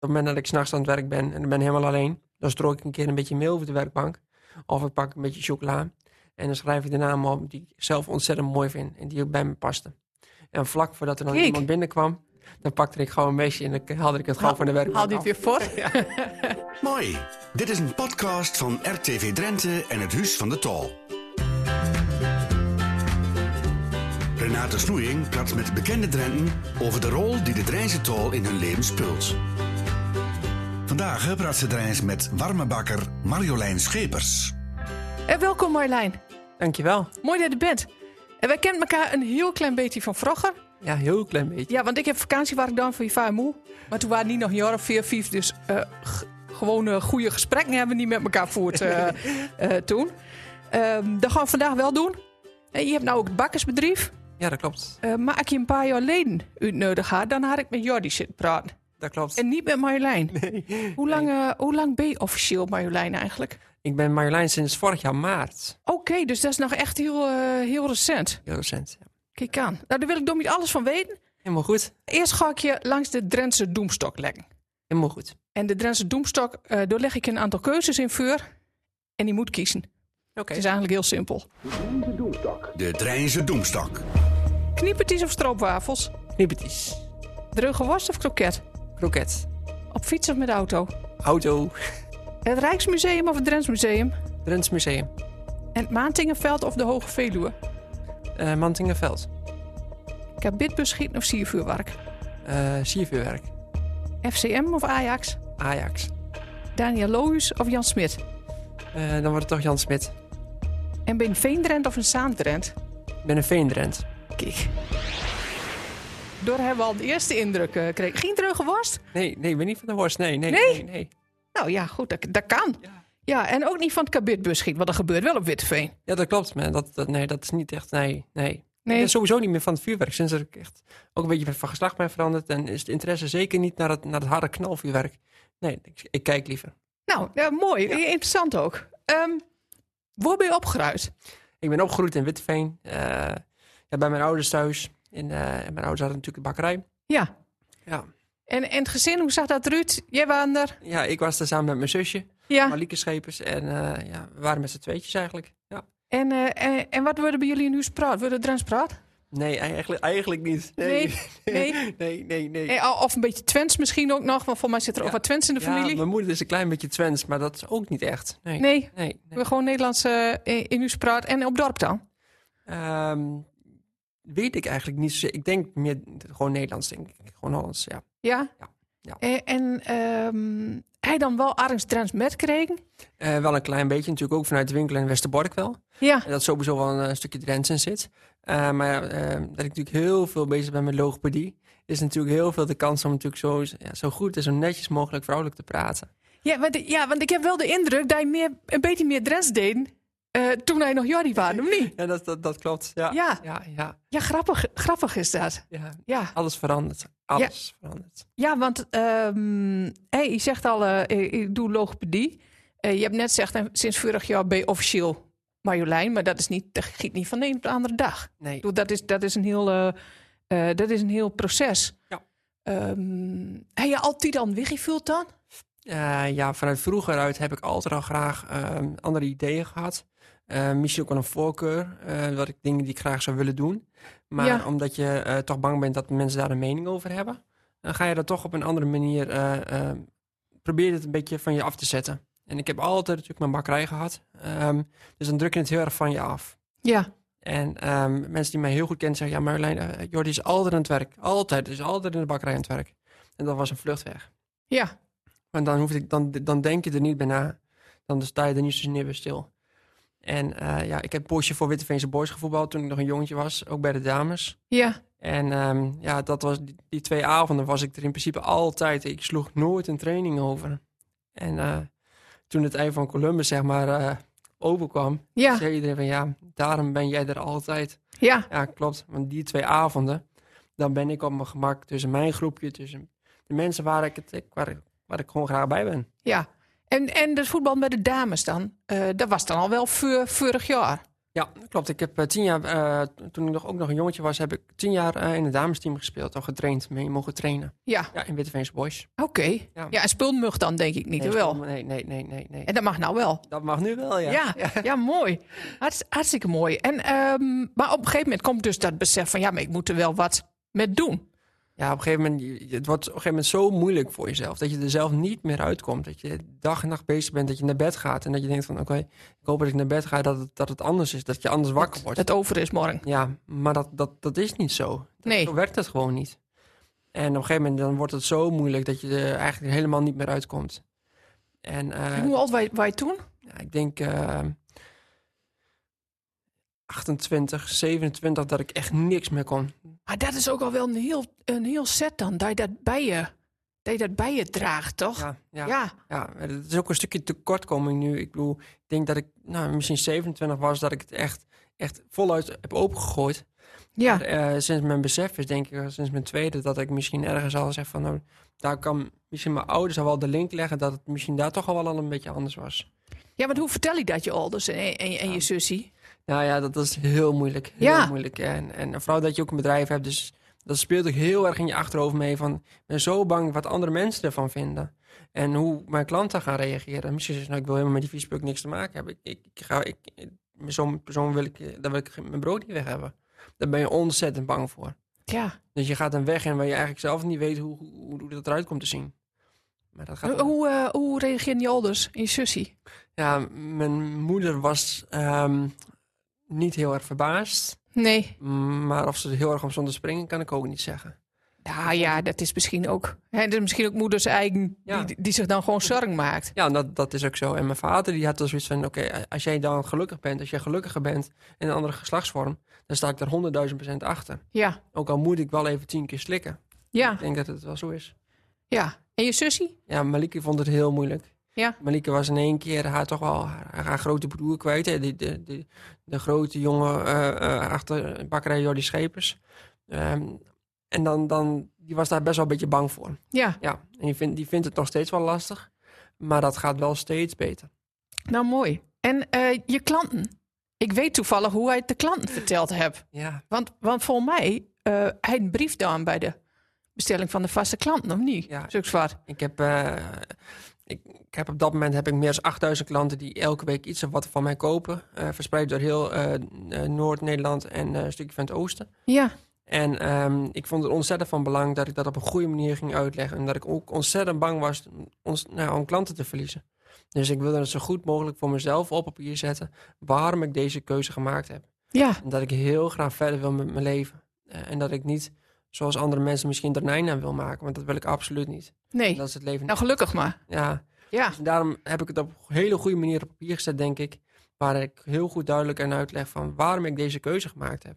het moment dat ik s'nachts aan het werk ben en ik ben helemaal alleen, dan strook ik een keer een beetje meel over de werkbank. Of ik pak een beetje chocola. En dan schrijf ik de naam op die ik zelf ontzettend mooi vind en die ook bij me paste. En vlak voordat er dan Kijk. iemand binnenkwam, dan pakte ik gewoon een meisje en dan haalde ik het gewoon van de werkbank Haal dit weer voor. Mooi. Dit is een podcast van RTV Drenthe en het Huis van de Tol. Renate Snoeing praat met bekende Drenten over de rol die de Drijnse Tol in hun leven speelt. Vandaag praat ze Drijns met warmebakker Marjolein Schepers. En welkom Marjolein. Dankjewel. Mooi dat je er bent. En wij kennen elkaar een heel klein beetje van vroeger. Ja, heel klein beetje. Ja, want ik heb vakantiewerk gedaan voor je vader moe. Maar toen waren niet nog een jaar of vier, vijf. Dus eh, g- gewoon eh, goede gesprekken hebben we niet met elkaar voert eh, eh, toen. Ehm, dat gaan we vandaag wel doen. En je hebt nou ook het bakkersbedrijf. Ja, dat klopt. Eh, maar ik je een paar jaar geleden uitnodigd had, dan had ik met Jordi zitten praten. Dat klopt. En niet met Marjolein. Hoe, lang, eh, hoe lang ben je officieel Marjolein eigenlijk? Ik ben Marjolein sinds vorig jaar maart. Oké, dus dat is nog echt heel, eh, heel recent. Heel recent. Ja. Kijk aan. Nou, daar wil ik nog niet alles van weten. Helemaal goed. Eerst ga ik je langs de Drentse Doemstok leggen. Helemaal goed. En de Drentse Doemstok, eh daar leg ik een aantal keuzes in voor. En die moet kiezen. Oké. Het is eigenlijk heel simpel. De Drijnse Doemstok. Kniepertjes of stroopwafels? Knippertjes. Dreuge worst of kroket? Kroket. Op fiets of met de auto? Auto. Het Rijksmuseum of het Drents Museum? Drents Museum. En het Maantingenveld of de Hoge Veluwe? Eh Mantingenveld. Kabitbus schieten of siervuurwerk? Eh siervuurwerk. FCM of Ajax? Ajax. Daniel Lohuus of Jan Smit? Eh, dan wordt het toch Jan Smit. En ben je een Veendrent of een Zaandrent? Ik ben een Veendrent. Kijk. Hebben al de eerste indruk eh, gekregen. Geen dreuge worst? Nee, nee, ik ben niet van de Horst. Nee, nee, Nee? nee. nee. Nou ja, goed, dat, dat kan. Ja. Ja, en ook niet van het kabitbus schieten, want dat gebeurt wel op Witteveen. Ja, dat klopt. Maar dat, dat, nee, dat is niet echt... Nee, nee. Nee. Sowieso niet meer van het vuurwerk. Sinds ik echt ook een beetje van geslacht ben veranderd. En is het interesse zeker niet naar het, naar het harde knalvuurwerk. Nee, ik, ik kijk liever. Nou, ja, mooi. Interessant ook. Ehm waar ben je opgeruimd? Ik ben opgegroeid in Witteveen. eh, ja, bij mijn ouders thuis. En, eh, en mijn ouders hadden natuurlijk een bakkerij. Ja. Ja. En, en het gezin, hoe zag dat eruit? Jij was er? ja, ik was daar samen met mijn zusje. Ja. Marlieke Schepers. En eh, ja, we waren met z'n tweetjes eigenlijk. Ja. En, eh, en, en wat worden bij jullie nu spraat? Worden Drents praat? Nee, eigenlijk, eigenlijk niet. Nee, nee. nee, nee, nee. Of een beetje Twents misschien ook nog, want voor mij zit er ook wat Twents in de Ja, familie. mijn moeder is een klein beetje Twents, maar dat is ook niet echt. Nee. Nee, nee, nee. we gewoon Nederlands in in uw spraat. En op dorp dan? Ehm, weet ik eigenlijk niet. Ik denk meer gewoon Nederlands, denk ik. Gewoon Hollands, ja. Ja? Ja, ja. Eh, en ehm hij dan wel Arends Drents met kregen? Eh, wel een klein beetje, natuurlijk ook vanuit de winkel in Westerbork wel. Ja. En dat sowieso wel een, eh, stukje Drents in zit. Maar dat ik natuurlijk heel veel bezig ben met logopedie... is natuurlijk heel veel de kans om natuurlijk zo, ja, zo goed en zo netjes mogelijk vrouwelijk te praten. Ja, want, ja, want ik heb wel de indruk dat hij meer, een beetje meer Drents deed eh, toen hij nog Jordi was, of niet? Ja, dat, dat, dat klopt. Ja, Ja. ja, ja, Ja, grappig, grappig is dat. ja. Ja, Alles verandert. Alles verandert. ja want ehm hey, je zegt al, eh, ik- ik doe logopedie. Eh, je hebt net gezegd, sinds vorig jaar ben je officieel Marjolein, maar dat, is niet, dat giet niet van de een op de andere dag. Nee. Dat is, dat is, een, heel, dat is een heel proces. Ja. Ehm, heb je altijd al voelt dan? Eh, ja, vanuit vroeger uit heb ik altijd al graag ehm, andere ideeën gehad. Eh, misschien ook wel een voorkeur, eh, wat ik dingen die ik graag zou willen doen. Maar Ja. omdat je eh, toch bang bent dat mensen daar een mening over hebben, dan ga je dat toch op een andere manier probeer het een beetje van je af te zetten. En ik heb altijd natuurlijk mijn bakkerij gehad, Ehm, dus dan druk je het heel erg van je af. Ja. En ehm, mensen die mij heel goed kennen zeggen, ja Marjolein, Jordi is altijd aan het werk. Altijd, is altijd in de bakkerij aan het werk. En dat was een vluchtweg. Ja. Maar dan, hoef ik, dan, dan denk je er niet bij na. Dan sta je er niet zo neer bij stil. En eh, ja, ik heb poosje voor Witteveense Boys gevoetbald toen ik nog een jongetje was. Ook bij de dames. Ja. En ehm, ja, dat was, die, die twee avonden was ik er in principe altijd. Ik sloeg nooit een training over. En eh, toen het eind van Columbus zeg maar eh overkwam, Ja. zei iedereen van ja, daarom ben jij er altijd. Ja. Ja, klopt. Want die twee avonden, dan ben ik op mijn gemak tussen mijn groepje, tussen de mensen waar ik, het, waar, ik- waar ik gewoon graag bij ben. Ja. En, en het voetbal met de dames dan, eh, dat was dan al wel vorig jaar. Ja, klopt. Ik heb eh, tien jaar, eh, toen ik nog, ook nog een jongetje was, heb ik tien jaar in het damesteam gespeeld. Al getraind, mee mogen trainen. Ja, Ja, in Witteveense Boys. oké. Ja. Ja. en speelmug dan denk ik niet, nee, wel. Nee, nee, nee, nee, nee. En dat mag nou wel. Dat mag nu wel, ja. Ja, ja. mooi. Hartst- hartstikke mooi. En, ehm, maar op een gegeven moment komt dus dat besef van... ja, maar ik moet er wel wat met doen. Ja, op een gegeven moment, het wordt op een gegeven moment zo moeilijk voor jezelf. Dat je er zelf niet meer uitkomt. Dat je dag en nacht bezig bent, dat je naar bed gaat. En dat je denkt van, oké, ik hoop dat ik naar bed ga, dat het, dat het anders is. Dat je anders wakker wordt. Het over is morgen. Ja, maar dat, dat, dat is niet zo. Dat- Nee. Zo werkt het gewoon niet. En op een gegeven moment dan wordt het zo moeilijk dat je er eigenlijk helemaal niet meer uitkomt. En eh, En hoe oud was je- toen? ja, ik denk eh 28, 27 dat ik echt niks meer kon. Maar dat is ook al wel een heel, een heel set dan. Dat je dat bij je, dat je, dat bij je draagt, toch? Ja, ja, Ja. ja. het is ook een stukje tekortkoming nu. Ik bedoel, ik denk dat ik nou, misschien 27 was, dat ik het echt, echt voluit heb opengegooid. Ja. Maar, eh, sinds mijn besef is, denk ik, eh, sinds mijn tweede, dat ik misschien ergens al zeg van, nou, daar kan misschien mijn ouders al wel de link leggen dat het misschien daar toch al wel al een beetje anders was. ja, maar hoe vertel je dat je ouders en, en, en je zusje? Nou ja, dat is heel moeilijk. Heel Ja. moeilijk. En, en vooral dat je ook een bedrijf hebt, dus dat speelt ook heel erg in je achterhoofd mee van, ik ben zo bang wat andere mensen ervan vinden. En hoe mijn klanten gaan reageren. Misschien zeggen ze, nou, ik wil helemaal met die viespeuk niks te maken hebben. Ik, ik, ik ga, ik, zo'n persoon wil ik, daar wil ik mijn brood niet weg hebben. Daar ben je ontzettend bang voor. Ja. Dus je gaat een weg in waar je eigenlijk zelf niet weet hoe, hoe, hoe dat eruit komt te zien. Maar dat gaat... Hoe, hoe, eh, hoe reageerden je ouders je zusje? Ja, mijn moeder was ehm, niet heel erg verbaasd. Nee. Maar of ze er heel erg om te springen, kan ik ook niet zeggen. Ja, ja, dat is misschien ook. Hè, dat is misschien ook moeders eigen Ja. die, die zich dan gewoon zorgen maakt. Ja, dat, dat is ook zo. En mijn vader die had dus zoiets van... Oké, als jij dan gelukkig bent, als jij gelukkiger bent in een andere geslachtsvorm... dan sta ik er honderdduizend procent achter. Ja, Ook al moet ik wel even tien keer slikken. ja, Ik denk dat het wel zo is. ja. En je zusje? Ja, Malike vond het heel moeilijk. Ja. Malike was in één keer haar toch wel haar, haar grote broer kwijt. Hè? De, de, de, de grote jongen eh, achter bakkerij Jordi Schepers. Ehm, en dan, dan, die was daar best wel een beetje bang voor. Ja, Ja, en die vindt, die vindt het nog steeds wel lastig. Maar dat gaat wel steeds beter. nou mooi. En eh, je klanten? Ik weet toevallig hoe hij het de klanten verteld hebt. Ja, Want, want volgens mij, hij een brief dan bij de bestelling van de vaste klanten, of niet? Ja. Zulks wat. ik heb, ik, ik heb op dat moment heb ik meer dan 8000 klanten die elke week iets of wat van mij kopen. eh, verspreid door heel eh, eh, Noord-Nederland en een stukje van het oosten. Ja, En ehm, ik vond het ontzettend van belang dat ik dat op een goede manier ging uitleggen. En dat ik ook ontzettend bang was ons, nou, om klanten te verliezen. Dus ik wilde het zo goed mogelijk voor mezelf op papier zetten waarom ik deze keuze gemaakt heb. ja, En dat ik heel graag verder wil met mijn leven. En dat ik niet, zoals andere mensen, misschien er een aan wil maken. Want dat wil ik absoluut niet. nee. Dat is het leven Nou, gelukkig maar. Ja, Ja, dus daarom heb ik het op een hele goede manier op papier gezet, denk ik. Waar ik heel goed duidelijk en uitleg van waarom ik deze keuze gemaakt heb.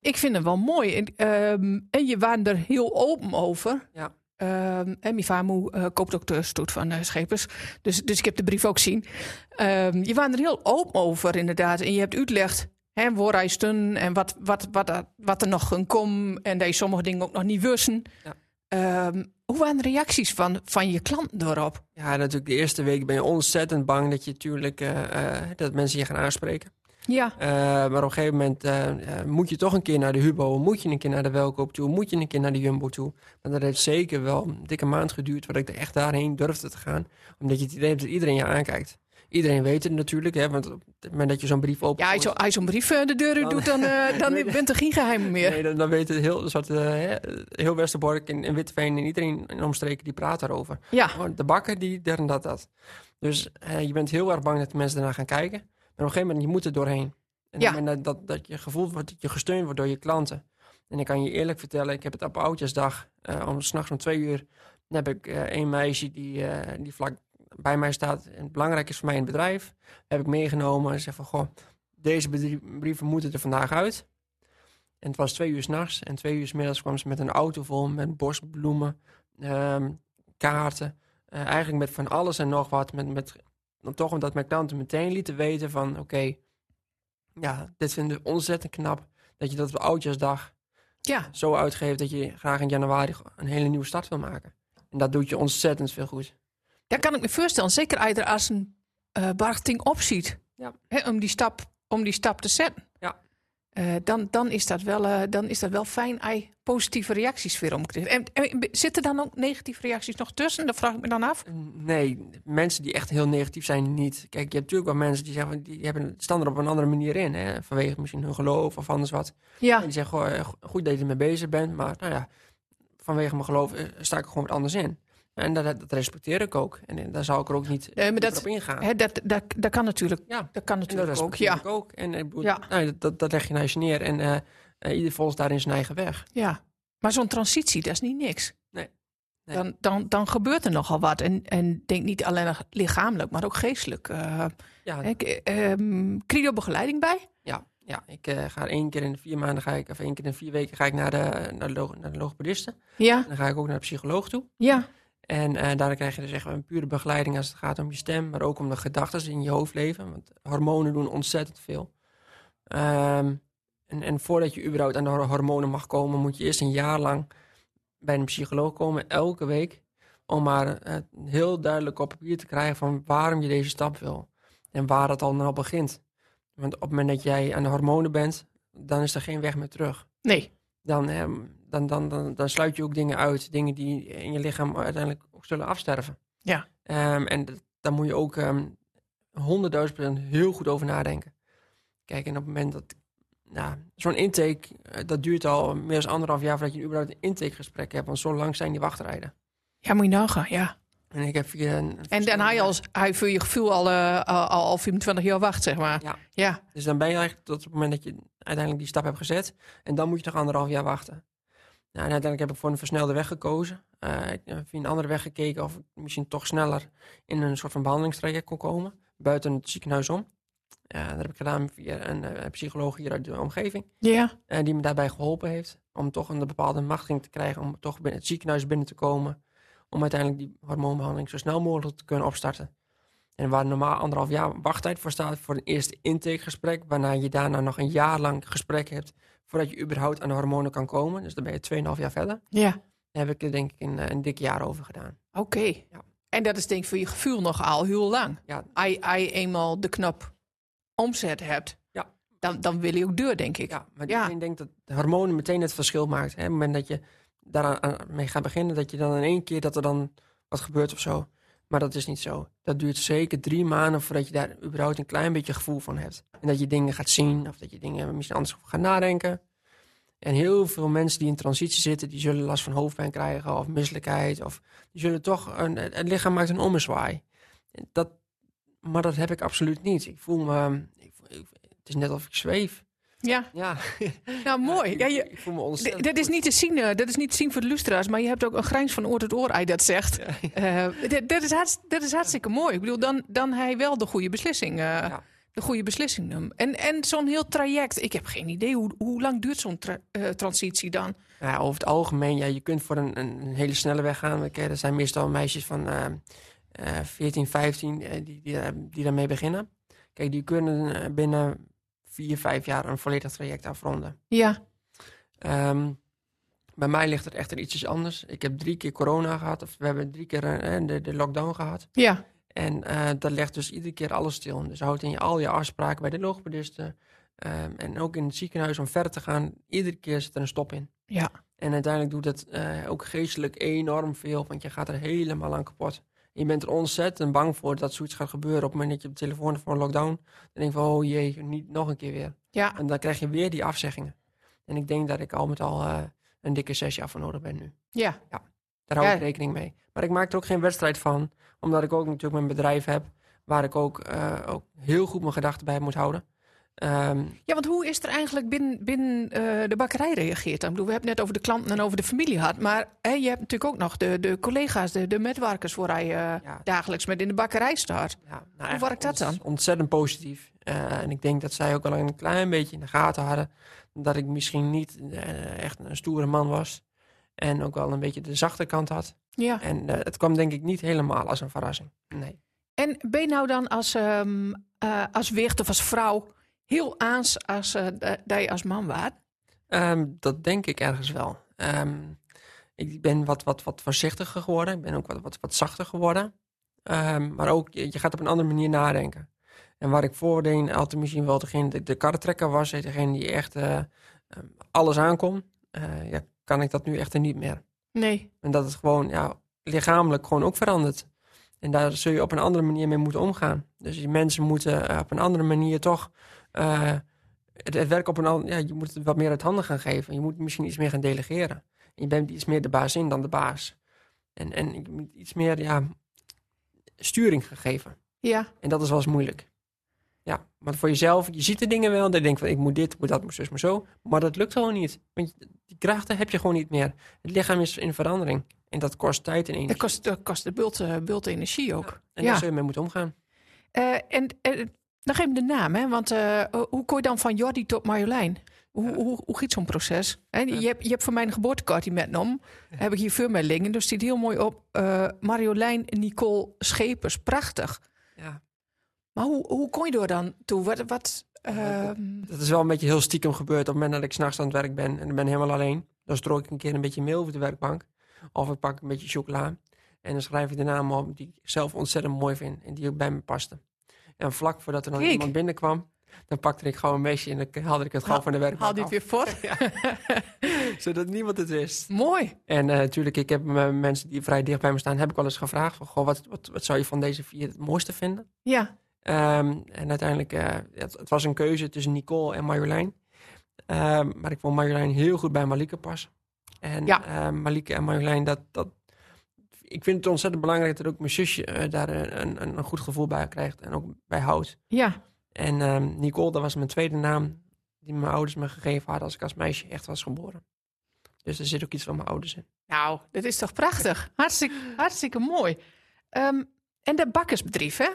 ik vind het wel mooi. En, ehm, en je waren er heel open over. Ja. Ehm, en mijn vader eh, koopt ook de stoet van eh, Schepers. Dus, dus ik heb de brief ook zien. Ehm, je waren er heel open over, inderdaad. En je hebt uitgelegd hè, waar hij stond en wat, wat, wat, er- wat er nog ging komen. En dat je sommige dingen ook nog niet wisten. Ja. Ehm, hoe waren de reacties van, van je klanten daarop? Ja, natuurlijk de eerste week ben je ontzettend bang dat je natuurlijk eh, eh, dat mensen je gaan aanspreken. Ja, Eh, maar op een gegeven moment moet je toch een keer naar de Hubo, moet je een keer naar de Welkoop toe, moet je een keer naar de Jumbo toe. Maar dat heeft zeker wel een dikke maand geduurd voordat ik er echt daarheen durfde te gaan. Omdat je het idee hebt dat iedereen je aankijkt. Iedereen weet het natuurlijk, hè, want op het moment dat je zo'n brief opent... ja als je- zo'n brief eh, de deur Dan- doet, dan, eh, dan Nee. bent er geen geheim meer. Nee, dan, dan weet het heel, soort, eh, heel Westerbork en, en Witteveen en iedereen in omstreken die praat daarover. Ja, de bakker, die, der en dat, dat. Dus je bent heel erg bang dat de mensen daarna gaan kijken. Maar op een gegeven moment, je moet er doorheen. En Ja. op het moment dat, dat, dat je gevoeld wordt, dat je gesteund wordt door je klanten. En ik kan je eerlijk vertellen, ik heb het op Oudjesdag, om s'nachts om twee uur, dan heb ik een meisje die, die vlak bij mij staat en belangrijk is voor mij in het bedrijf. Heb ik meegenomen en zeg van, goh, deze brieven moeten er vandaag uit. En het was twee uur s'nachts en twee uur 's middags kwam ze met een auto vol met bosbloemen, ehm, kaarten. Eh, eigenlijk met van alles en nog wat. Met, met, dan toch omdat mijn klanten meteen lieten weten van... oké, ja, dit vinden we ontzettend knap. Dat je dat op Oudjaarsdag ja. zo uitgeeft... dat je graag in januari een hele nieuwe start wil maken. En dat doet je ontzettend veel goed. Dat kan ik me voorstellen. Zeker als je er als een eh barchting opziet. Ja. Hè, om die stap om die stap te zetten. Ja. Eh, dan, dan, is dat wel, eh, dan is dat wel fijn als positieve reacties weer omkrijgt. En, en zitten dan ook negatieve reacties nog tussen? Dat vraag ik me dan af. Nee, mensen die echt heel negatief zijn, niet. Kijk, je hebt natuurlijk wel mensen die zeggen, die hebben, staan er op een andere manier in. Hè? Vanwege misschien hun geloof of anders wat. Ja, En die zeggen, goh, eh, go- goed dat je ermee bezig bent, maar nou ja, vanwege mijn geloof eh, sta ik er gewoon wat anders in. En dat, dat respecteer ik ook. En eh, daar zou ik er ook niet Nee, maar dat- op ingaan. hè, dat, dat, dat kan natuurlijk, ja, dat kan en dat natuurlijk ook. Ja, ik ook. En ik bedoel, Ja. nou, dat- dat, leg je naast je neer. En eh, eh, ieder volgt daarin zijn eigen weg. ja. Maar zo'n transitie, dat is niet niks. Nee. Nee. Dan, dan, dan gebeurt er nogal wat. En, en denk niet alleen lichamelijk, maar ook geestelijk. Eh Ja, ik, credo begeleiding bij? ja, ja ik eh, ga één keer in de vier maanden, ga ik, of één keer in de vier weken ga ik naar de, naar de, log- naar de logopediste. Ja, En dan ga ik ook naar de psycholoog toe. ja, En eh daar krijg je dus echt een pure begeleiding als het gaat om je stem, maar ook om de gedachten die in je hoofd leven. Want hormonen doen ontzettend veel. Ehm, en, en voordat je überhaupt aan de hor- hormonen mag komen, moet je eerst een jaar lang bij een psycholoog komen, elke week. Om maar eh, heel duidelijk op papier te krijgen van waarom je deze stap wil. En waar het al nou begint. Want op het moment dat jij aan de hormonen bent, dan is er geen weg meer terug nee. dan, ehm, dan, dan, dan, dan sluit je ook dingen uit. Dingen die in je lichaam uiteindelijk ook zullen afsterven. Ja. Ehm, en dat- daar moet je ook ehm honderdduizend procent heel goed over nadenken. Kijk, en op het moment dat... Nou, zo'n intake, eh, dat duurt al meer dan anderhalf jaar voordat je überhaupt een intakegesprek hebt. Want zo lang zijn die wachtrijden. Ja, moet je nagaan, ja. En ik heb via een... En dan hij, als, hij voor je gevoel al, eh, al, al, al 24 jaar wacht, zeg maar. Ja. Ja, Dus dan ben je eigenlijk tot het moment dat je uiteindelijk die stap hebt gezet. En dan moet je nog anderhalf jaar wachten. Nou, en uiteindelijk heb ik voor een versnelde weg gekozen. Eh, ik heb via een andere weg gekeken of ik misschien toch sneller in een soort van behandelingstraject kon komen. Buiten het ziekenhuis om. Ja, dat heb ik gedaan via een eh, psycholoog hier uit de omgeving. ja, eh, die me daarbij geholpen heeft. Om toch een bepaalde machtiging te krijgen. Om toch binnen het ziekenhuis binnen te komen. Om uiteindelijk die hormoonbehandeling zo snel mogelijk te kunnen opstarten. En waar normaal anderhalf jaar wachttijd voor staat voor een eerste intakegesprek. Waarna je daarna nog een jaar lang gesprek hebt. Voordat je überhaupt aan de hormonen kan komen. Dus dan ben je 2,5 jaar verder. ja. Daar heb ik er denk ik een, eh, een dik jaar over gedaan. Oké. Ja. En dat is denk ik voor je gevoel nog al heel lang. Ja. Als je- eenmaal de knop omzet hebt, Ja. dan, dan wil je ook deur, denk ik. Ja, maar Ja. iedereen denkt dat de hormonen meteen het verschil maakt. Hè? Op het moment dat je daaraan aan- mee gaat beginnen, dat je dan in één keer dat er dan wat gebeurt of zo. Maar dat is niet zo. Dat duurt zeker drie maanden voordat je daar überhaupt een klein beetje gevoel van hebt. En dat je dingen gaat zien of dat je dingen misschien anders gaat nadenken. En heel veel mensen die in transitie zitten, die zullen last van hoofdpijn krijgen of misselijkheid. Of die zullen toch, een, het lichaam maakt een ommezwaai. Dat, maar dat heb ik absoluut niet. Ik voel me, ik- het is net alsof ik zweef. Ja, Ja, nou mooi. Ja, ik, je, ik voel me D- ontzettend dat is niet te zien, eh, dat is niet te zien voor de lustra's, maar je hebt ook een grijns van oor tot oor, als je dat zegt. Eh, dat- dat, is hartst- dat is hartstikke mooi. Ik bedoel, dan, dan hij wel de goede beslissing. eh, Ja. De goede beslissing. En, en zo'n heel traject, ik heb geen idee hoe, hoe lang duurt zo'n tra- eh, transitie dan? Nou ja, over het algemeen, ja, je kunt voor een, een, hele snelle weg gaan. Kijk, Er zijn meestal meisjes van eh, eh, 14, 15 eh, die, die, die daarmee beginnen. Kijk, die kunnen eh, binnen vier, vijf jaar een volledig traject afronden. Ja, Ehm, bij mij ligt het echter ietsjes anders. Ik heb drie keer corona gehad, of we hebben drie keer eh, de, de lockdown gehad. ja, En eh, dat legt dus iedere keer alles stil. Dus houdt in je al je afspraken bij de logopedisten. ehm, en ook in het ziekenhuis om verder te gaan. Iedere keer zit er een stop in. ja. En uiteindelijk doet het eh, ook geestelijk enorm veel. Want je gaat er helemaal aan kapot. Je bent er ontzettend bang voor dat zoiets gaat gebeuren. Op het moment dat je op de telefoon voor een lockdown. Dan denk je van, oh jee, niet nog een keer weer. Ja, En dan krijg je weer die afzeggingen. En ik denk dat ik al met al eh, een dikke zes jaar voor nodig ben nu. ja, Daar hou Ja. ik rekening mee. Maar ik maak er ook geen wedstrijd van. Omdat ik ook natuurlijk mijn bedrijf heb. Waar ik ook, eh, ook heel goed mijn gedachten bij moet houden. Ehm, ja, want hoe is er eigenlijk binnen, binnen eh, de bakkerij reageerd? dan? Ik bedoel, we hebben het net over de klanten en over de familie gehad. Maar hè, je hebt natuurlijk ook nog de, de collega's, de, de metwerkers... waar hij eh, ja, dagelijks met in de bakkerij staat. ja, nou, Hoe werkt dat dan? Ontzettend positief. Eh, en ik denk dat zij ook al een klein beetje in de gaten hadden. Dat ik misschien niet echt een stoere man was. En ook wel een beetje de zachte kant had. Ja. En het kwam denk ik niet helemaal als een verrassing. Nee. En ben je nou dan als, ehm eh, als wicht of als vrouw heel aans als eh, d- dat je als man waard? Ehm, dat denk ik ergens wel. Ehm, ik ben wat, wat, wat voorzichtiger geworden. Ik ben ook wat, wat, wat zachter geworden. Ehm, maar ook, je, je gaat op een andere manier nadenken. En waar ik voordien altijd misschien wel degene, de, de karretrekker was, degene die echt eh, eh, alles aankom, eh, ja, kan ik dat nu echt niet meer. Nee. En dat het gewoon ja, lichamelijk gewoon ook verandert. En daar zul je op een andere manier mee moeten omgaan. Dus die mensen moeten eh, op een andere manier toch eh, het, het werk op een andere... Ja, je moet het wat meer uit handen gaan geven. Je moet misschien iets meer gaan delegeren. En je bent iets meer de baas in dan de baas. En, en je moet iets meer ja, sturing gaan geven. Ja. En dat is wel eens moeilijk. Ja, maar voor jezelf, je ziet de dingen wel. Dan denk je van, ik moet dit, moet dat, moet zus, maar zo. Maar dat lukt gewoon niet. Want die krachten heb je gewoon niet meer. Het lichaam is in verandering. En dat kost tijd en energie. Dat kost, dat kost de bult, eh, bult energie ook. En Ja. daar zul je mee moeten omgaan. Eh, en eh, nog even de naam, hè? Want eh, hoe kom je dan van Jordi tot Marjolein? Hoe, hoe, hoe gaat zo'n proces? Hè, je, hebt, je hebt voor mijn geboortekaart metgenomen. Heb ik hier veel mee liggen. Dus die heel mooi op. eh, Marjolein Nicole Schepers. Prachtig. Ja. Maar hoe, hoe kon je door dan toe? Wat, wat, ehm, Dat is wel een beetje heel stiekem gebeurd. Op het moment dat ik s'nachts aan het werk ben en ik ben helemaal alleen. Dan strook ik een keer een beetje mail over de werkbank. Of ik pak een beetje chocola. En dan schrijf ik de naam op die ik zelf ontzettend mooi vind. En die ook bij me paste. En vlak voordat er dan Kijk. iemand binnenkwam. Dan pakte ik gewoon een meisje en dan haalde ik het gewoon van de werkbank haal dit af. weer voor? Zodat niemand het wist. Mooi. En eh, natuurlijk, ik heb me- mensen die vrij dicht bij me staan, heb ik wel eens gevraagd. Van, goh, wat, wat, wat zou je van deze vier het mooiste vinden? Ja. Ehm, en uiteindelijk, eh, het, het was een keuze tussen Nicole en Marjolein. Ehm, maar ik vond Marjolein heel goed bij Malike passen. En Ja. Malike en Marjolein, dat, dat, ik vind het ontzettend belangrijk dat ook mijn zusje eh, daar een, een, een goed gevoel bij krijgt en ook bij houdt. Ja. En ehm, Nicole, dat was mijn tweede naam die mijn ouders me gegeven hadden als ik als meisje echt was geboren. Dus er zit ook iets van mijn ouders in. Nou, dat is toch prachtig. Hartstikke, hartstikke mooi. Ehm, en dat bakkersbedrijf, hè?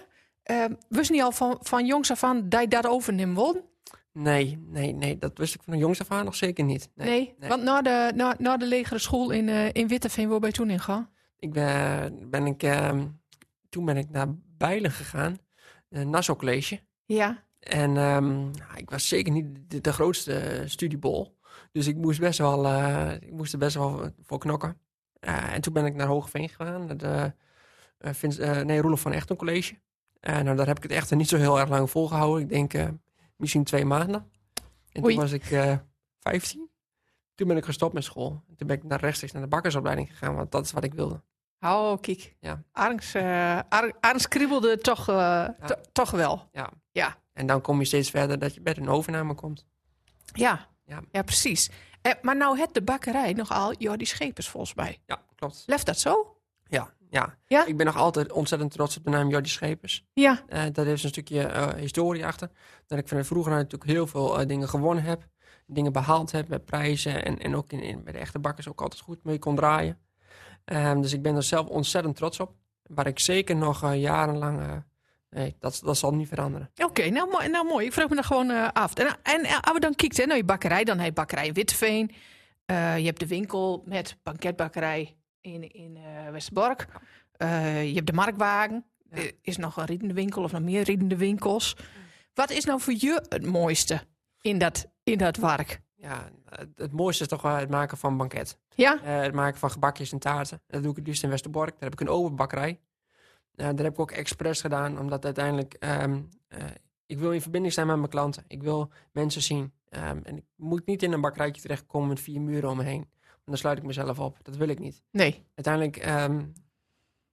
Ehm wist niet al van, van jongs af aan dat je dat overnemen wilde? Nee, nee, nee, dat wist ik van de jongs af aan nog zeker niet. Nee, Nee, nee. want na de, na, na de legere school in, eh in Witteveen, waar ben je toen in gegaan? Ik ben, ben ik, ehm, toen ben ik naar Bijlen gegaan, een Nassau College. Ja. En ehm, nou, ik was zeker niet de, de grootste studiebol. Dus ik moest, best wel, eh, ik moest er best wel voor knokken. Eh, en toen ben ik naar Hogeveen gegaan, naar de eh, eh, nee, Roelof van Echten College. En nou, daar heb ik het echter niet zo heel erg lang volgehouden. Ik denk eh, misschien twee maanden. En Oei. toen was ik eh 15. Toen ben ik gestopt met school. Toen ben ik naar rechtstreeks naar de bakkersopleiding gegaan, want dat is wat ik wilde. Oh, kijk. Ja. Arns, eh kriebelde toch, eh, to- toch wel. En dan kom je steeds verder dat je bij een overname komt. Ja, Ja. ja. precies. Eh, maar nou het de bakkerij nogal Jordi Schepers volgens mij. Ja, klopt. Left dat zo? Ja, ja. Ja? Ik ben nog altijd ontzettend trots op de naam Jordi Schepers. Ja. Eh daar heeft een stukje historie achter. Dat ik van vroeger natuurlijk heel veel dingen gewonnen heb. Dingen behaald heb met prijzen. En, en ook in, in, bij de echte bakkers ook altijd goed mee kon draaien. Ehm, dus ik ben er zelf ontzettend trots op. Waar ik zeker nog eh, jarenlang... eh, nee, dat, dat zal niet veranderen. Oké, nou, mooi, nou mooi. Ik vraag me dan gewoon eh, af. En, en als we dan kijken naar je bakkerij, dan heb je bakkerij. Eh, je hebt de winkel met banketbakkerij in, in Westerbork. Je hebt de marktwagen. Ja. Er is nog een riedende winkel of nog meer riedende winkels. Wat is nou voor je het mooiste in dat, in dat werk? Ja, het, mooiste is toch wel het maken van banket. Ja? Eh, het maken van gebakjes en taarten. Dat doe ik het liefst in Westerbork. Daar heb ik een open bakkerij. Eh, daar heb ik ook expres gedaan, omdat uiteindelijk... ehm, eh, ik wil in verbinding zijn met mijn klanten. Ik wil mensen zien. Ehm, en ik moet niet in een bakkerijtje terechtkomen met vier muren om me heen. Want dan sluit ik mezelf op. Dat wil ik niet. Nee. Uiteindelijk, ehm,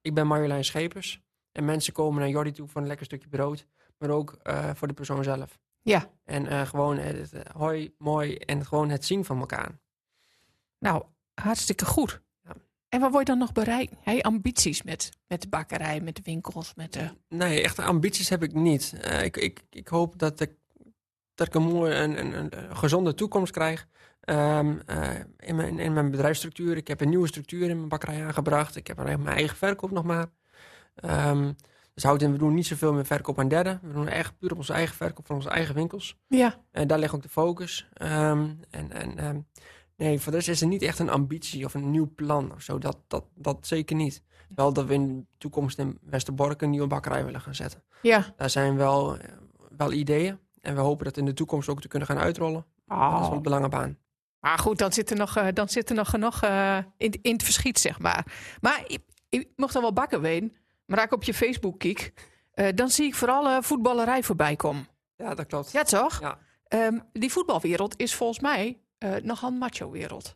ik ben Marjolein Schepers. En mensen komen naar Jordi toe voor een lekker stukje brood. Maar ook eh, voor de persoon zelf. Ja. En eh, gewoon het, eh, hoi, mooi en gewoon het zien van elkaar. Nou, hartstikke goed. Ja. En wat wil je dan nog bereiken? Heb je ambities met, met de bakkerij, met de winkels, met de... Nee, echte ambities heb ik niet. Eh, ik, ik, ik hoop dat ik, dat ik een mooie, een, een, een, gezonde toekomst krijg. Ehm, eh, in, mijn, in mijn bedrijfsstructuur. Ik heb een nieuwe structuur in mijn bakkerij aangebracht. Ik heb alleen mijn eigen verkoop nog maar. Ehm, dus houdt in, we doen niet zoveel meer verkoop aan derden. We doen echt puur op onze eigen verkoop van onze eigen winkels. Ja. En daar ligt ook de focus. Ehm, en en ehm, nee, voor de rest is er niet echt een ambitie of een nieuw plan of zo. Dat, dat, dat zeker niet. Wel dat we in de toekomst in Westerbork een nieuwe bakkerij willen gaan zetten. Ja. Daar zijn wel, wel ideeën. En we hopen dat in de toekomst ook te kunnen gaan uitrollen. Dat is wel de lange baan. Maar goed, dan zit er nog, eh, dan zit er nog genoeg eh, in, in het verschiet, zeg maar. Maar ik, ik mocht dan wel bakken weten. Maar als ik op je Facebook kijk, eh, dan zie ik vooral eh, voetballerij voorbij komen. Ja, dat klopt. Ja, toch? Ja. Ehm, die voetbalwereld is volgens mij eh, nogal een macho-wereld.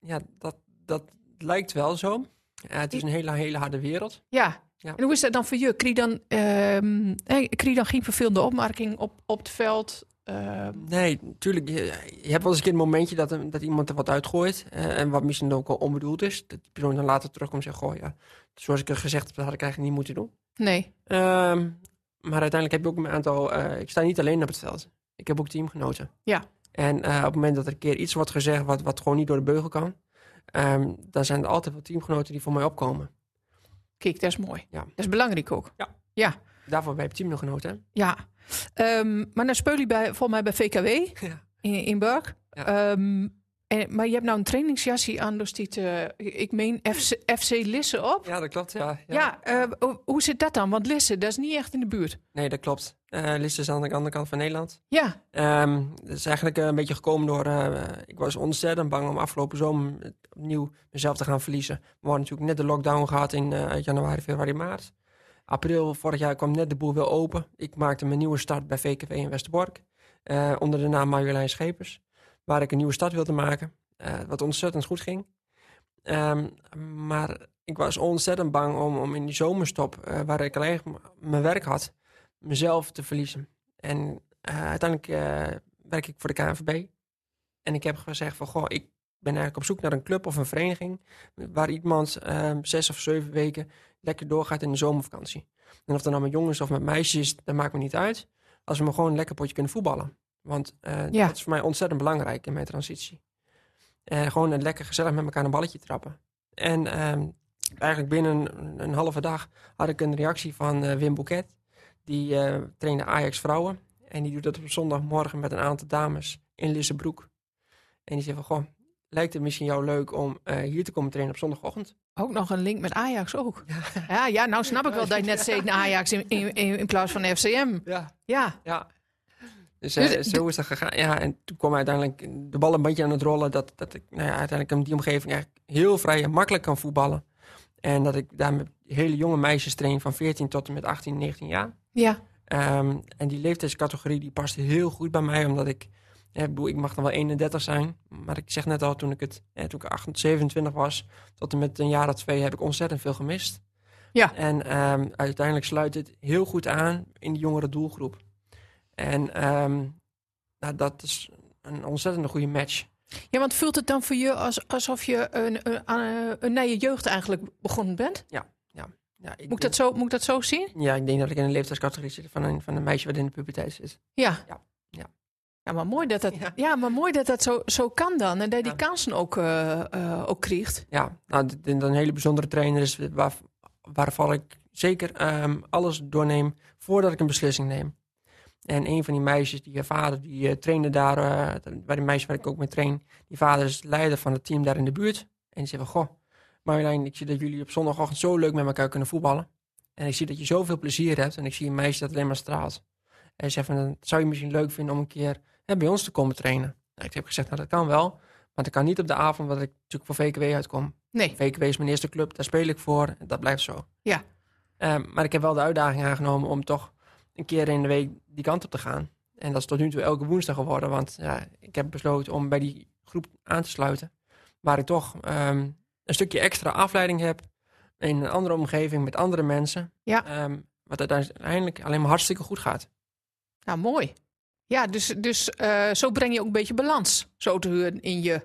Ja, dat, dat lijkt wel zo. Het is een hele, hele harde wereld. Ja. Ja. En hoe is dat dan voor je? Krijg je dan, krijg je dan geen vervelende opmerking op, op het veld? Ehm, Nee, natuurlijk. Je, je hebt wel eens een keer een momentje dat, dat iemand er wat uitgooit. eh, en wat misschien ook wel onbedoeld is. Dat die persoon dan later terugkomt en zegt: Goh, ja, zoals ik er gezegd heb, dat had ik eigenlijk niet moeten doen. nee. Ehm, maar uiteindelijk heb je ook een aantal. eh, ik sta niet alleen op het veld. Ik heb ook teamgenoten. Ja. En eh, op het moment dat er een keer iets wordt gezegd wat, wat gewoon niet door de beugel kan, ehm, dan zijn er altijd wel teamgenoten die voor mij opkomen. Kijk, dat is mooi. Ja. Dat is belangrijk ook. Ja. Ja. Daarvoor ben je teamgenoten. hè? ja. Ehm, maar dan speel je bij, volgens mij bij VKW Ja. in, in Burg. Ja. Ehm, en, maar je hebt nou een trainingsjasje aan, dus die, te- ik meen FC, FC Lisse op. Ja, dat klopt. Ja, Ja, eh, hoe- hoe zit dat dan? Want Lisse, dat is niet echt in de buurt. Nee, dat klopt. Eh Lisse is aan de andere kant van Nederland. Ja, Ehm dat is eigenlijk eh, een beetje gekomen door... eh, ik was ontzettend bang om afgelopen zomer het opnieuw mezelf te gaan verliezen. We hadden natuurlijk net de lockdown gehad in eh, januari, februari, maart. April vorig jaar kwam net de boel weer open. Ik maakte mijn nieuwe start bij VKW in Westerbork. eh, onder de naam Marjolein Schepers. Waar ik een nieuwe start wilde maken. eh, wat ontzettend goed ging. Ehm, maar ik was ontzettend bang om, om in die zomerstop, eh, waar ik alleen mijn werk had, mezelf te verliezen. En uiteindelijk werk ik voor de KNVB. En ik heb gezegd van, goh, ik ben eigenlijk op zoek naar een club of een vereniging... waar iemand ehm, zes of zeven weken lekker doorgaat in de zomervakantie. En of dat nou met jongens of met meisjes is, dat maakt me niet uit. Als we maar gewoon een lekker potje kunnen voetballen. Want eh, Ja. dat is voor mij ontzettend belangrijk in mijn transitie. En gewoon een lekker gezellig met elkaar een balletje trappen. En ehm, eigenlijk binnen een, een halve dag had ik een reactie van eh, Wim Bouquet. Die trainde Ajax vrouwen. En die doet dat op zondagmorgen met een aantal dames in Lissebroek. En die zei van, goh, lijkt het misschien jou leuk om eh, hier te komen trainen op zondagochtend? ook nog een link met Ajax ook. Ja, ja, nou snap ik wel dat je net zei naar Ajax in, in, in, in plaats van FCM. Ja. Ja, Ja. Dus, Dus- zo is dat gegaan. Ja, en toen kwam uiteindelijk de bal een beetje aan het rollen. Dat, dat ik nou ja, uiteindelijk in die omgeving eigenlijk heel vrij en makkelijk kan voetballen. En dat ik daar met hele jonge meisjes train van 14 tot en met 18, 19 jaar. ja, Ehm, en die leeftijdscategorie die past heel goed bij mij, omdat ik, ja, ik, bedoel, ik mag dan wel 31 zijn, maar ik zeg net al, toen ik, het, ja, toen ik 28, 27 was, tot en met een jaar of twee, heb ik ontzettend veel gemist. Ja. En ehm, uiteindelijk sluit het heel goed aan in die jongere doelgroep. En ehm, nou, dat is een ontzettend goede match. ja, want voelt het dan voor je als, alsof je een, een, een, naar je jeugd eigenlijk begonnen bent? Ja, ik Moet ik dat zo, moet ik dat zo zien? Ja, ik denk dat ik in een leeftijdscategorie zit van een, van een meisje wat in de puberteit zit. Ja. Ja, ja. Ja, maar mooi dat dat, Ja. ja. maar mooi dat, dat zo, zo kan dan. En dat je die Ja. kansen ook, eh, eh, ook krijgt. Ja, nou, dit een hele bijzondere trainer is waar, waarvan ik zeker ehm, alles doorneem voordat ik een beslissing neem. En een van die meisjes, die eh, vader, die eh, trainde daar, bij de meisje waar ik ook mee train, die vader is leider van het team daar in de buurt. En die zei van, goh, Marjolein, ik zie dat jullie op zondagochtend zo leuk met elkaar kunnen voetballen. En ik zie dat je zoveel plezier hebt en ik zie een meisje dat alleen maar straalt. En zei van, "Dan zou je misschien leuk vinden om een keer hè, bij ons te komen trainen? Nou, ik heb gezegd, nou dat kan wel, maar dat kan niet op de avond dat ik natuurlijk voor VKW uitkom. Nee. VKW is mijn eerste club, daar speel ik voor. En dat blijft zo. Ja. Ehm, maar ik heb wel de uitdaging aangenomen om toch een keer in de week die kant op te gaan. En dat is tot nu toe elke woensdag geworden. Want ja, ik heb besloten om bij die groep aan te sluiten. Waar ik toch ehm, een stukje extra afleiding heb. In een andere omgeving met andere mensen. Ja. Ehm, wat uiteindelijk alleen maar hartstikke goed gaat. Nou, mooi. Ja, dus, dus eh, zo breng je ook een beetje balans zo te huren in je,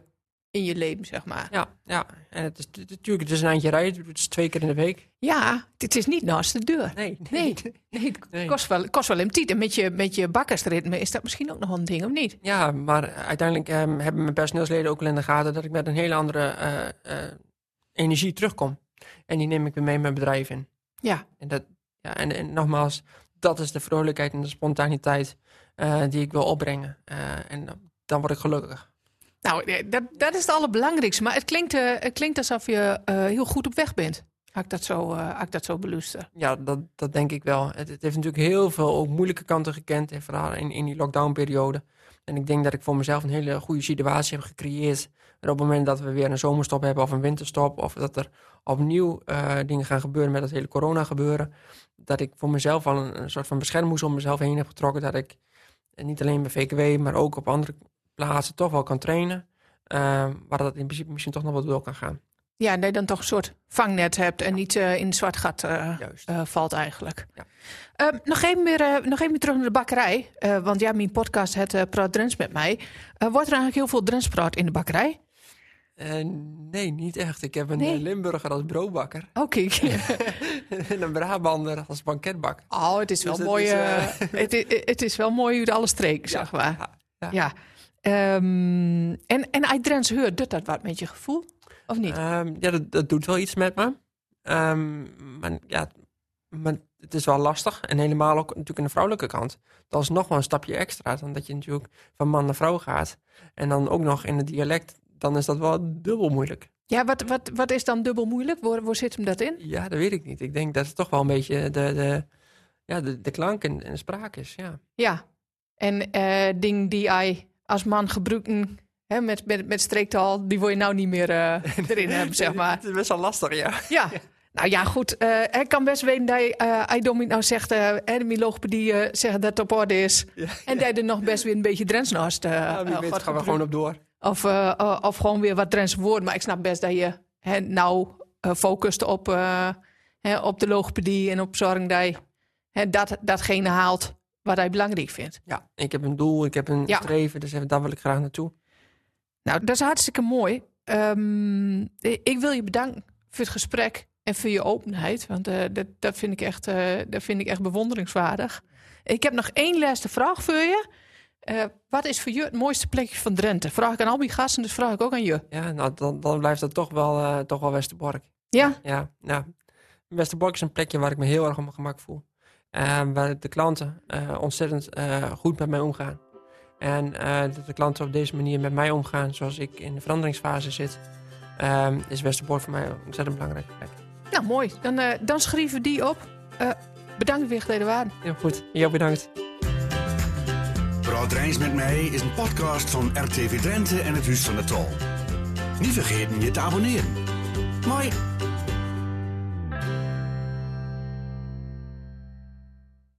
in je leven, zeg maar. Ja, ja. En het is het- natuurlijk, het is een eindje rijden. Het is twee keer in de week. Ja, dit is niet naast de deur. Nee. Nee, nee het kost wel, kost wel een tijd. En met je, met je bakkersritme is dat misschien ook nog een ding, of niet? Ja, maar uiteindelijk ehm, hebben mijn personeelsleden ook wel in de gaten dat ik met een hele andere eh, eh, energie terugkom. En die neem ik weer mee mijn bedrijf in. Ja, En, dat, ja, en, en nogmaals, dat is de vrolijkheid en de spontaniteit eh, die ik wil opbrengen. Eh, en dan- word ik gelukkig. nou, eh, dat, dat is het allerbelangrijkste. Maar het klinkt, het klinkt alsof je heel goed op weg bent. Als ik dat zo, uh, ik dat zo beluister. Ja, dat, dat denk ik wel. Het, het heeft natuurlijk heel veel ook moeilijke kanten gekend, en vooral in, in die lockdownperiode. En ik denk dat ik voor mezelf een hele goede situatie heb gecreëerd. En op het moment dat we weer een zomerstop hebben of een winterstop, of dat er opnieuw uh, dingen gaan gebeuren met het hele corona gebeuren, dat ik voor mezelf al een, een soort van beschermhoes om mezelf heen heb getrokken. Dat ik niet alleen bij VKW, maar ook op andere plaatsen toch wel kan trainen. Uh, waar dat in principe misschien toch nog wat door kan gaan. Ja, dat je dan toch een soort vangnet hebt en niet uh, in het zwart gat uh, uh, valt eigenlijk. Ja. Ehm, nog, even meer, nog even terug naar de bakkerij. want ja, mijn podcast het uh, Praat Drents met mij. wordt er eigenlijk heel veel Drentspraat in de bakkerij? nee, niet echt. Ik heb een nee. Limburger als broodbakker. Oké. Okay. en een Brabander als banketbakker. Oh, het is wel dus mooi. Is, het, het, is wel mooi hoe alle streek, ja, zeg maar. Ja. ja. Um, en, en uit doet dat wat met je gevoel? Of niet? Um, ja, dat, dat, doet wel iets met me. Um, maar ja, maar het is wel lastig. En helemaal ook natuurlijk aan de vrouwelijke kant. Dat is nog wel een stapje extra dan dat je natuurlijk van man naar vrouw gaat. En dan ook nog in het dialect, dan is dat wel dubbel moeilijk. Ja, wat, wat, wat is dan dubbel moeilijk? Waar, waar zit hem dat in? Ja, dat weet ik niet. Ik denk dat het toch wel een beetje de, de, ja, de, de klank en, en de spraak is. Ja, ja. en uh, ding die hij als man gebruiken Hè, met, met, met streektaal, die wil je nou niet meer uh, erin hebben, zeg maar. Het is best wel lastig, ja. Ja. Nou ja, goed. Uh, ik kan best weten dat uh, nou zegt, uh, de milogopedie uh, zegt dat het op orde is. Ja, en dat je er nog best weer een beetje Drents naast uh, ja, weet gaan we gewoon op door. Of, of gewoon weer wat Drents woorden. Maar ik snap best dat je hè, nou focust op, hè, op de logopedie en op zorg dat je hè, dat, datgene haalt wat hij belangrijk vindt. Ja, ik heb een doel, ik heb een streven, dus daar wil ik graag naartoe. Nou, dat is hartstikke mooi. Um, ik wil je bedanken voor het gesprek en voor je openheid. Want uh, dat, dat, vind ik echt, uh, dat vind ik echt bewonderingswaardig. Ik heb nog één laatste vraag voor je. Uh, wat is voor je het mooiste plekje van Drenthe? Vraag ik aan al die gasten, dus vraag ik ook aan je. Ja, nou, dan, dan blijft dat toch wel, toch wel Westerbork. Ja? Ja, ja. Westerbork is een plekje waar ik me heel erg op mijn gemak voel. waar de klanten ontzettend goed met mij omgaan. En dat de klanten op deze manier met mij omgaan, zoals ik in de veranderingsfase zit, uh, is Westerbork voor mij een ontzettend belangrijke plek. Nou, mooi. Dan, dan schrijven we die op. Bedankt weer geleden waren. Heel goed. Jou bedankt. Praat Reis met mij is een podcast van RTV Drenthe en het Huis van de Tol. Niet vergeten je te abonneren. Mooi.